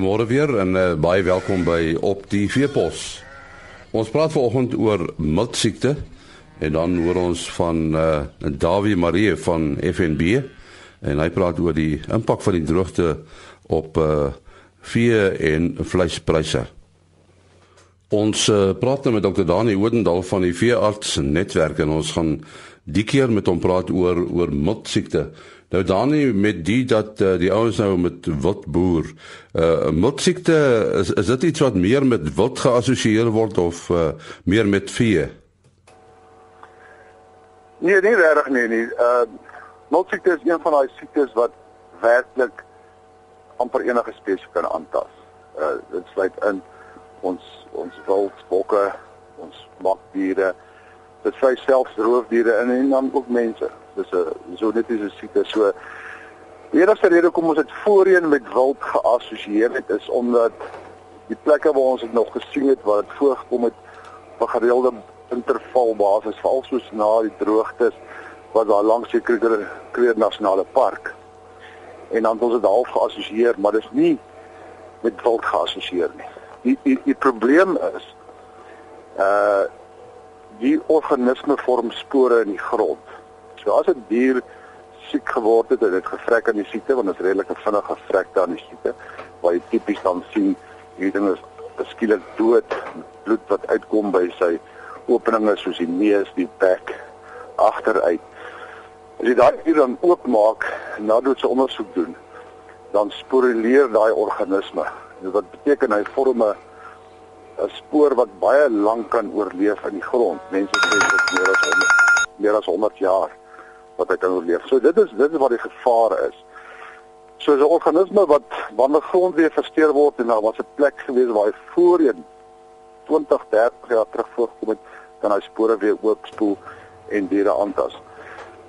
Goeiemôre weer en uh, baie welkom by Op die Veepos. Ons praat vanoggend oor miltsiekte en dan hoor ons van uh, Dawie Marie van FNB en hy praat oor die impak van die droogte op uh, vee en vleispryse. Ons uh, praat nou met Dr. Dani Oudendal van die veearts netwerk en ons gaan die keer met hom praat oor oor miltsiekte. Nou Dani met die dat uh, die ouens nou met wildboer uh miltsiekte is is dit iets wat meer met wild geassosieer word of uh, meer met vee? Nee, nie regtig nee nie. Uh miltsiekte is een van daai siektes wat werklik amper enige spesies kan aantas. Uh dit sluit in ons ons wildbokke, ons makdiere, dit sluit selfs roofdiere in en dan ook mense. Dis 'n so dit is 'n siekte. So die enigste rede hoekom ons dit voorheen met wild geassosieer het is omdat die plekke waar ons dit nog gesien het waar dit voorgekom het op 'n gereelde interval basis veral soos na die droogtes wat daar langs die Kruger Kruger Nasionale Park. En dan het ons dit half geassosieer maar dis nie met wild geassosieer nie die die, die probleem is uh die organisme vorm spore in die grond So as 'n dier siek geword het en dit gevrek aan die siekte want dit is redelik 'n vinnige vrek aan die siekte waar jy tipies dan sien hierdie ding is skielik dood bloed wat uitkom by sy openinge soos die neus, die bek agteruit. As jy daai dier dan oopmaak en nadat sy ondersoek doen, dan sporuleer daai organisme. Dit wat beteken hy vorm 'n spoor wat baie lank kan oorleef in die grond. Mense sê dit meer as 100 meer as 100 jaar wat hy kan oorleef. So dit is dit is wat die gevaar is. So 'n organisme wat wanneer grond weer versteur word en daar was 'n plek gewees waar hy voorheen 20, 30 jaar terug voorgekom het, kan hy spore weer oopspoel en diere aantas.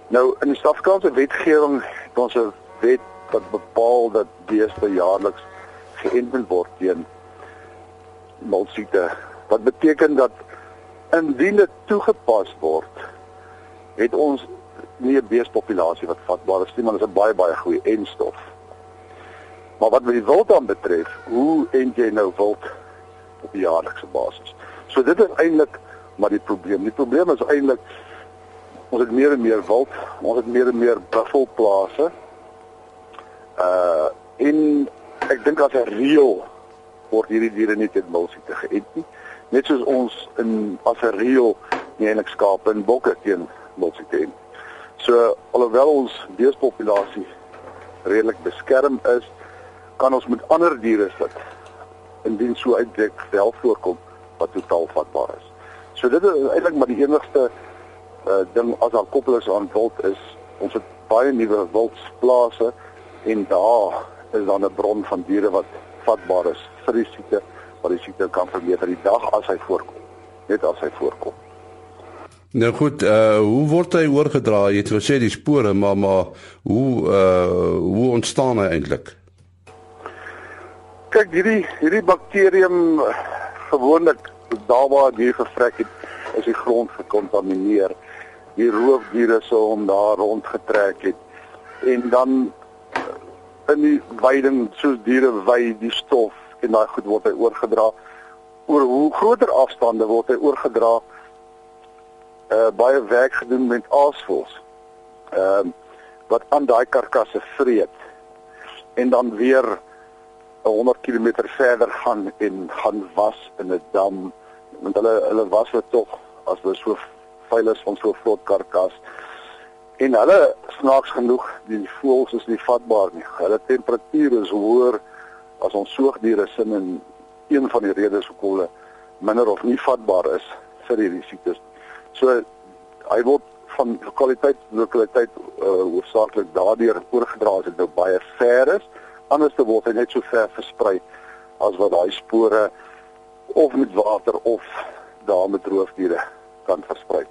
Nou in die Suid-Afrikaanse wetgewing het ons 'n wet wat bepaal dat beeste jaarliks geënt word teen mulsiekte. Wat beteken dat indien dit toegepas word, het ons nie 'n beespopulasie wat vatbaar is nie, maar dit is 'n baie baie goeie enstof. Maar wat met die wild dan betref, hoe en jy nou wild op jaarlikse basis? So dit is eintlik maar die probleem. Die probleem is eintlik ons het meer en meer wild, ons het meer en meer buffelplase. Uh in ek dink as 'n reël word hierdie diere nie teen milsiekte geënt nie. Net soos ons in as 'n reël nie eintlik skape en bokke teen milsiekte ent. So alhoewel ons beespopulasie redelik beskerm is, kan ons met ander diere sit indien so uitbreek wel voorkom wat totaal vatbaar is. So dit is eintlik maar die enigste uh, ding as daar koppel is aan wild is ons het baie nuwe wildsplase en daar is dan 'n bron van diere wat vatbaar is vir die siekte wat die siekte kan vermeerder die dag as hy voorkom net as hy voorkom. Nou goed, uh hoe word hy oorgedra? Jy het gesê die spore, maar maar hoe uh hoe ontstaan hy eintlik? Kyk, hierdie hierdie bakterium gewoonlik daar waar die gevrek het, is die grond gekontamineer. Die roofdiere sou hom daar rondgetrek het en dan in die weiding soos diere wy die stof en daai goed word hy oorgedra. Oor hoe groter afstande word hy oorgedra uh, baie werk gedoen met aasvoëls. Ehm uh, wat aan daai karkasse vreet en dan weer 100 km verder gaan en gaan was in 'n dam want hulle hulle was dit tog as hulle so veilig van so 'n groot karkas en hulle snaaks genoeg die voëls is nie vatbaar nie. Hulle temperatuur is hoër as ons soogdiere sin en een van die redes hoekom hulle minder of nie vatbaar is vir hierdie siektes. So hy word van lokaliteit tot lokaliteit uh, hoofsaaklik daardeur oorgedra as dit nou baie ver is. Anders te word hy net so ver versprei as wat daai spore of met water of daar met roofdiere kan versprei.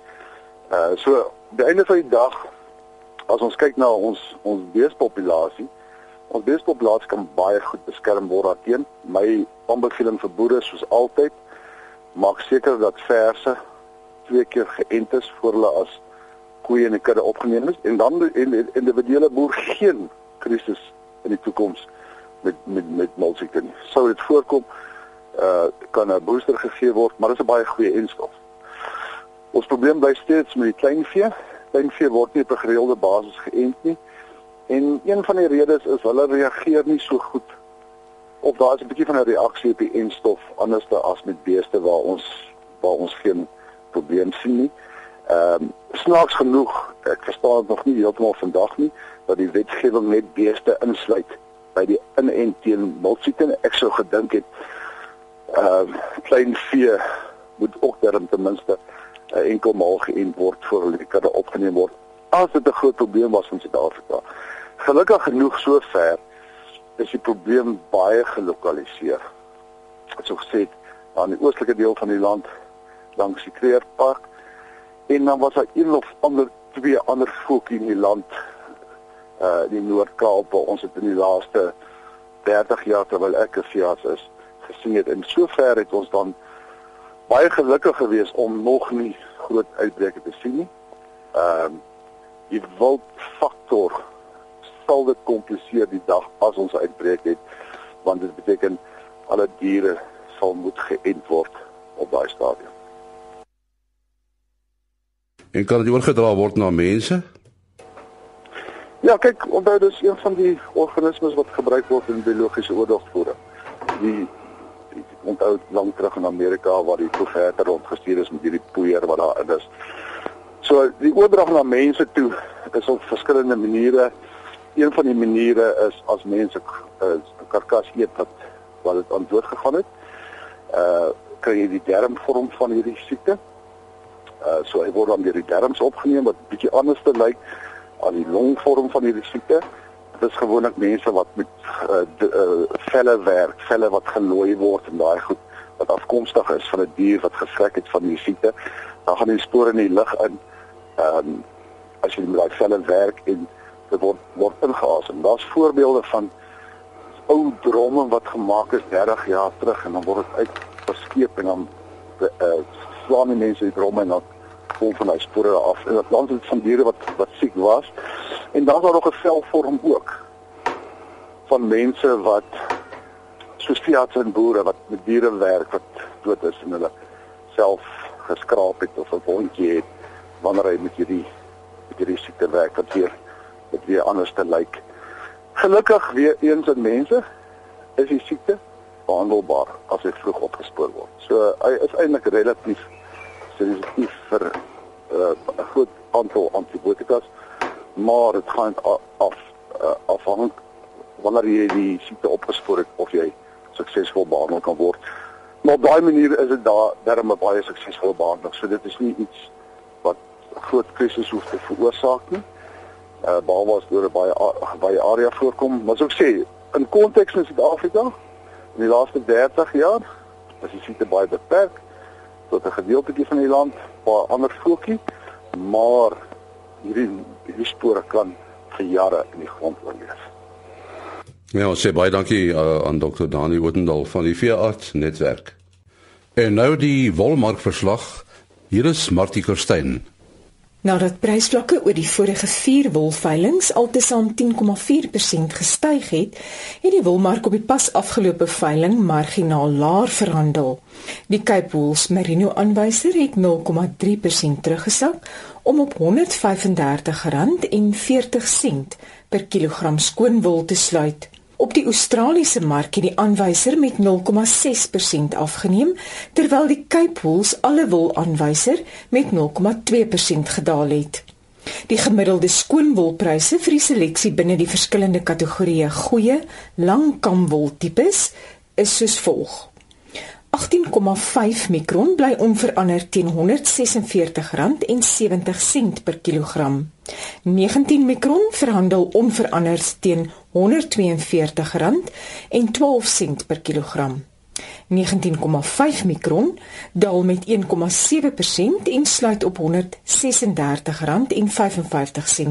Uh so die einde van die dag as ons kyk na ons ons beespopulasie, ons beespopulasie kan baie goed beskerm word teen my aanbeveling vir boere soos altyd maak seker dat verse twee keer geënt is voor hulle as koeie die kudde opgeneem is en dan die individuele boer geen krisis in die toekoms met met met molsiekte nie. Sou dit voorkom, uh kan 'n booster gegee word, maar dit is 'n baie goeie enstof. Ons probleem bly steeds met die kleinvee. Kleinvee word nie op 'n gereelde basis geënt nie. En een van die redes is hulle reageer nie so goed of daar is 'n bietjie van 'n reaksie op die enstof anders as met beeste waar ons waar ons geen probleem sien nie. Ehm um, snaaks genoeg, ek verstaan dit nog nie heeltemal vandag nie dat die wetgewing net beeste insluit by die inent teen molsiekte. Ek sou gedink het ehm uh, klein vee moet ook daarin ten minste uh, enkel maal geënt word voor hulle kan opgeneem word. As dit 'n groot probleem was in Suid-Afrika. Gelukkig genoeg sover is die probleem baie gelokaliseer. So gesê aan die oostelike deel van die land langs die Kreerpark en dan was daar een of ander twee ander voeltjie in die land uh die Noord-Kaap waar ons het in die laaste 30 jaar terwyl ek gefias is gesien het en sover het ons dan baie gelukkig gewees om nog nie groot uitbreke te sien nie. Ehm uh, die wildfaktor sal dit kompliseer die dag as ons uitbreek het want dit beteken alle diere sal moet geënt word op daai stadium. En kan dit oorgedra word na mense? Ja, kyk, onthou dis een van die organismes wat gebruik word in biologiese oorlogvoering. Die onthou lank terug in Amerika waar die profete rondgestuur is met hierdie poeier wat daar is. So die oordrag na mense toe is op verskillende maniere. Een van die maniere is as mense 'n uh, karkas eet wat wat dit aan dood gegaan het. Uh kry jy die dermvorm van hierdie siekte. Uh so hy word dan deur die darmes opgeneem wat bietjie anders te lyk aan die longvorm van hierdie siekte. Dit is gewoonlik mense wat met uh, uh velle werk, velle wat gelooi word en daai goed wat afkomstig is van 'n dier wat gevrek het van die siekte. Dan gaan die spore in die lug in. Ehm um, as jy met daai velle werk en dit word word ingeasem. Daar's voorbeelde van ou dromme wat gemaak is 30 jaar terug en dan word dit uit verskeep en dan uh slaan die mense die dromme en dan vol van daai spore af. En dit land het van diere wat wat siek was. En dan was daar nog 'n velvorm ook van mense wat soos veearts en boere wat met diere werk wat dood is en hulle self geskraap het of 'n wondjie het wanneer hy met hierdie met hierdie siekte werk wat weer wat weer anders te lyk. Gelukkig weer eens in mense is die siekte behandelbaar as dit vroeg opgespoor word. So hy is eintlik relatief sensitief vir uh, 'n uh, groot aantal antibiotikas, maar dit gaan af uh, afhang wanneer jy die siekte opgespoor het of jy suksesvol behandel kan word. Maar op daai manier is dit daar darem 'n baie suksesvolle behandeling. So dit is nie iets wat groot krisis hoef te veroorsaak nie. Uh behalwe as 'n baie baie area voorkom, maar soos ek sê, in konteks in Suid-Afrika in die laaste 30 jaar is die siekte baie beperk tot 'n gedeeltjie van die land, 'n paar ander voeltjie, maar hierdie hierdie spore kan vir jare in die grond oorleef. Ja, ons sê baie dankie uh, aan Dr. Dani Woodendal van die Veearts Netwerk. En nou die wolmarkverslag. Hier is Martie Kerstyn. Nadat prysvlakke oor die vorige 4 wolveilinge altesaam 10,4% gestyg het, het die wolmark op die pas afgelope veiling marginaal laer verhandel. Die Cape Wool's Merino aanwyser het 0,3% teruggesak om op R135,40 per kilogram skoonwol te sluit. Op die Australiese mark het die aanwyser met 0,6% afgeneem, terwyl die Cape Wool's alle wol aanwyser met 0,2% gedaal het. Die gemiddelde skoonwolpryse vir die seleksie binne die verskillende kategorieë goeie, langkamwol tipes is soos volg: 18,5 mikron bly onveranderd teen R146,70 per kilogram. 19 mikron verhandel onveranderd teen R142,12 per kilogram. 19,5 mikron daal met 1,7% en sluit op R136,55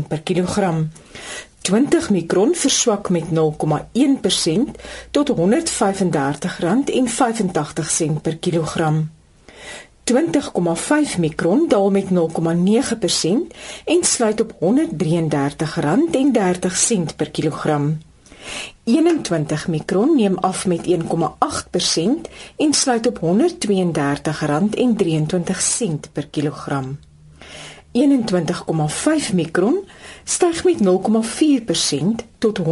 per kilogram. 20 mikron verswak met 0,1% tot R135,85 per kilogram. 20,5 mikron daal met 0,9% en sluit op R133,30 per kilogram. 21 mikron neem af met 1,8% en sluit op R132,23 per kilogram. 21,5 mikron styg met 0,4% tot R132,53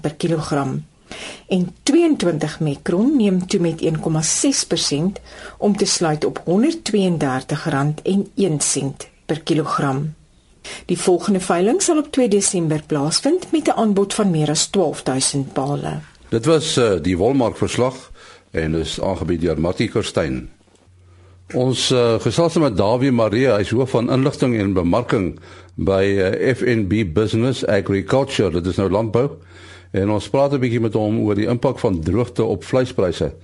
per kilogram. En 22 mikron neem toe met 1,6% om te sluit op R132,01 per kilogram. Die volgende veiling sal op 2 Desember plaasvind met 'n aanbod van meer as 12000 pale. Dit was uh, die Wolmark verslag en is aangebied deur Mattie Kerstyn. Ons uh, gesels met Dawie Marie, hy is hoof van inligting en bemarking by uh, eh, FNB Business Agriculture, dit is nou landbou. En ons praat 'n bietjie met hom oor die impak van droogte op vleispryse.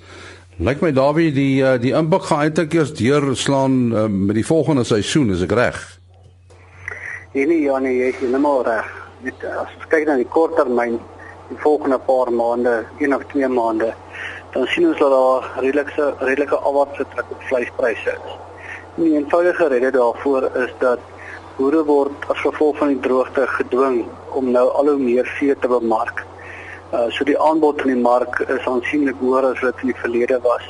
Lyk my Dawie die die impak gaan eintlik eers deurslaan uh, met die volgende seisoen, is ek reg? Nee nee ja nee, jy is heeltemal reg. Dit as kyk na die korttermyn, die volgende paar maande, een of twee maande, dan sien ons dat daar redelike redelike afwaartse trek op vleispryse is. Die eenvoudige rede daarvoor is dat boere word as gevolg van die droogte gedwing om nou al hoe meer vee te bemark. Uh so die aanbod in die mark is aansienlik hoër as wat in die verlede was.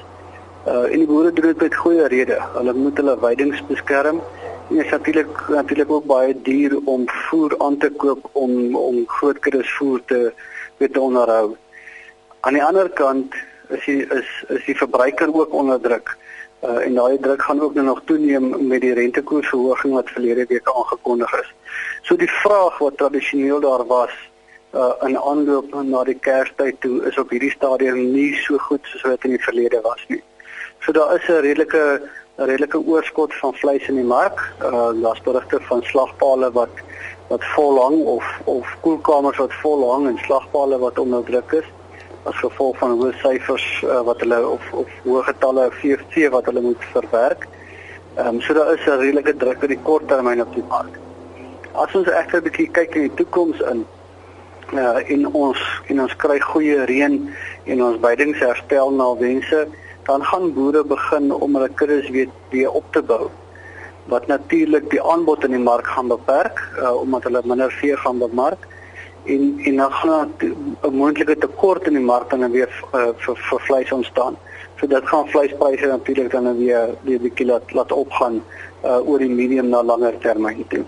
Uh en die boere doen dit met goeie rede. Hulle moet hulle weidings beskerm Ja, natuurlik natuurlik ook baie duur om voer aan te koop om om groot kuddes voer te weet onderhou. Aan die ander kant is die is is die verbruiker ook onder druk. Uh, en daai druk gaan ook nou nog toeneem met die rentekoersverhoging wat verlede week aangekondig is. So die vraag wat tradisioneel daar was uh, in aanloop na die Kerstyd toe is op hierdie stadium nie so goed soos wat in die verlede was nie. So daar is 'n redelike 'n redelike oorskot van vleis in die mark. Uh daar's berigte van slagpale wat wat vol hang of of koelkamers wat vol hang en slagpale wat onder druk is as gevolg van hoë syfers uh, wat hulle of of hoë getalle VFC wat hulle moet verwerk. Ehm um, so daar is 'n redelike druk op die kort termyn op die mark. As ons egter 'n bietjie kyk in die toekoms in uh in ons in ons kry goeie reën en ons veidings herstel na wense dan gaan boere begin om hulle kuddes weer weer op te bou wat natuurlik die aanbod in die mark gaan beperk uh, omdat hulle minder vee gaan bemark en en dan gaan 'n moontlike tekort in die mark dan weer uh, vir vir vleis ontstaan. So dit gaan vleispryse natuurlik dan weer weer bietjie laat laat opgaan uh, oor die medium na langer termyn toe.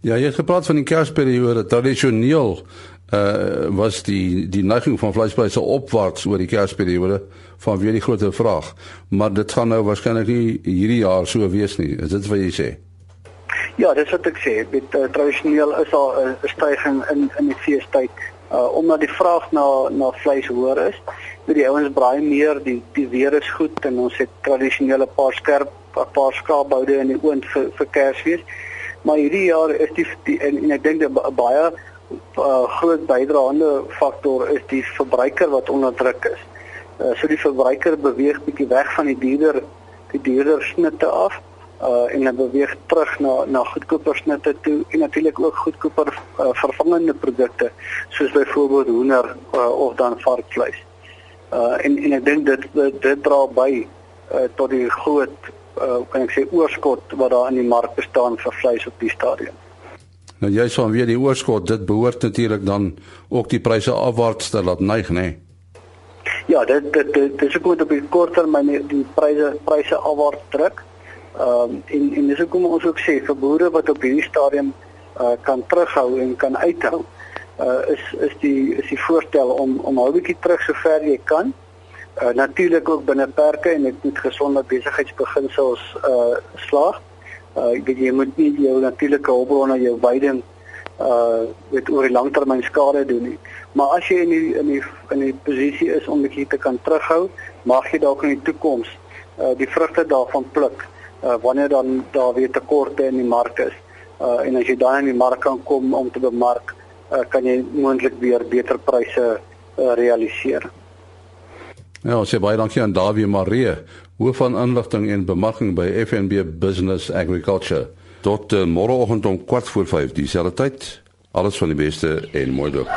Ja, jy het gepraat van die kersperiode tradisioneel uh was die die neiging van vleispryse opwaarts oor die kersperiode van weer die groter vraag. Maar dit gaan nou waarskynlik nie hierdie jaar so wees nie. Is dit wat jy sê? Ja, dis wat ek sê. Dit uh, tradisioneel is al 'n uh, stygings in in die feestyd uh omdat die vraag na na vleis hoër is. Met die ouens braai meer, die die weer is goed en ons het tradisionele paar skerp paar skaapboude in die oond vir vir Kersfees. Maar hierdie jaar is die, die en, en ek dink 'n baie uh, groot bydraende faktor is die verbruiker wat onder druk is. Uh, so die verbruiker beweeg bietjie weg van die duurder die duurder snitte af uh, en hy beweeg terug na na goedkoper snitte toe en natuurlik ook goedkoper uh, vervangende produkte soos byvoorbeeld hoender uh, of dan varkvleis. Uh, en en ek dink dit dit dra by uh, tot die groot uh, kan ek sê oorskot wat daar in die mark bestaan vir vleis op die stadium. Nou jy sê weer die oorskot, dit behoort natuurlik dan ook die pryse afwaarts te laat neig, nê? Nee? Ja, dit dit dit is ook op die kort termyn die pryse pryse afwaarts druk. Ehm um, en en dis hoekom ons ook sê vir boere wat op hierdie stadium uh, kan terughou en kan uithou, uh, is is die is die voorstel om om al bietjie terug sover jy kan. Uh, natuurlik ook binne perke en dit moet gesonde besigheidsbeginsels uh slaag. Uh ek weet jy moet nie jou natuurlike hulpbronne jou veiding uh met oor die langtermyn skade doen nie. Maar as jy in die in die in die posisie is om bietjie te kan terughou, mag jy dalk in die toekoms uh die vrugte daarvan pluk uh wanneer dan daar weer tekorte in die mark is. Uh en as jy dan in die mark kan kom om te bemark, uh kan jy moontlik weer beter pryse uh, realiseer. Ja, ons sê baie dankie aan Dawie Marie hoof van inligting en bemarking by FNB Business Agriculture. Tot uh, môreoggend om kwart voor 5 dieselfde tyd. Alles van die beste en mooi dag.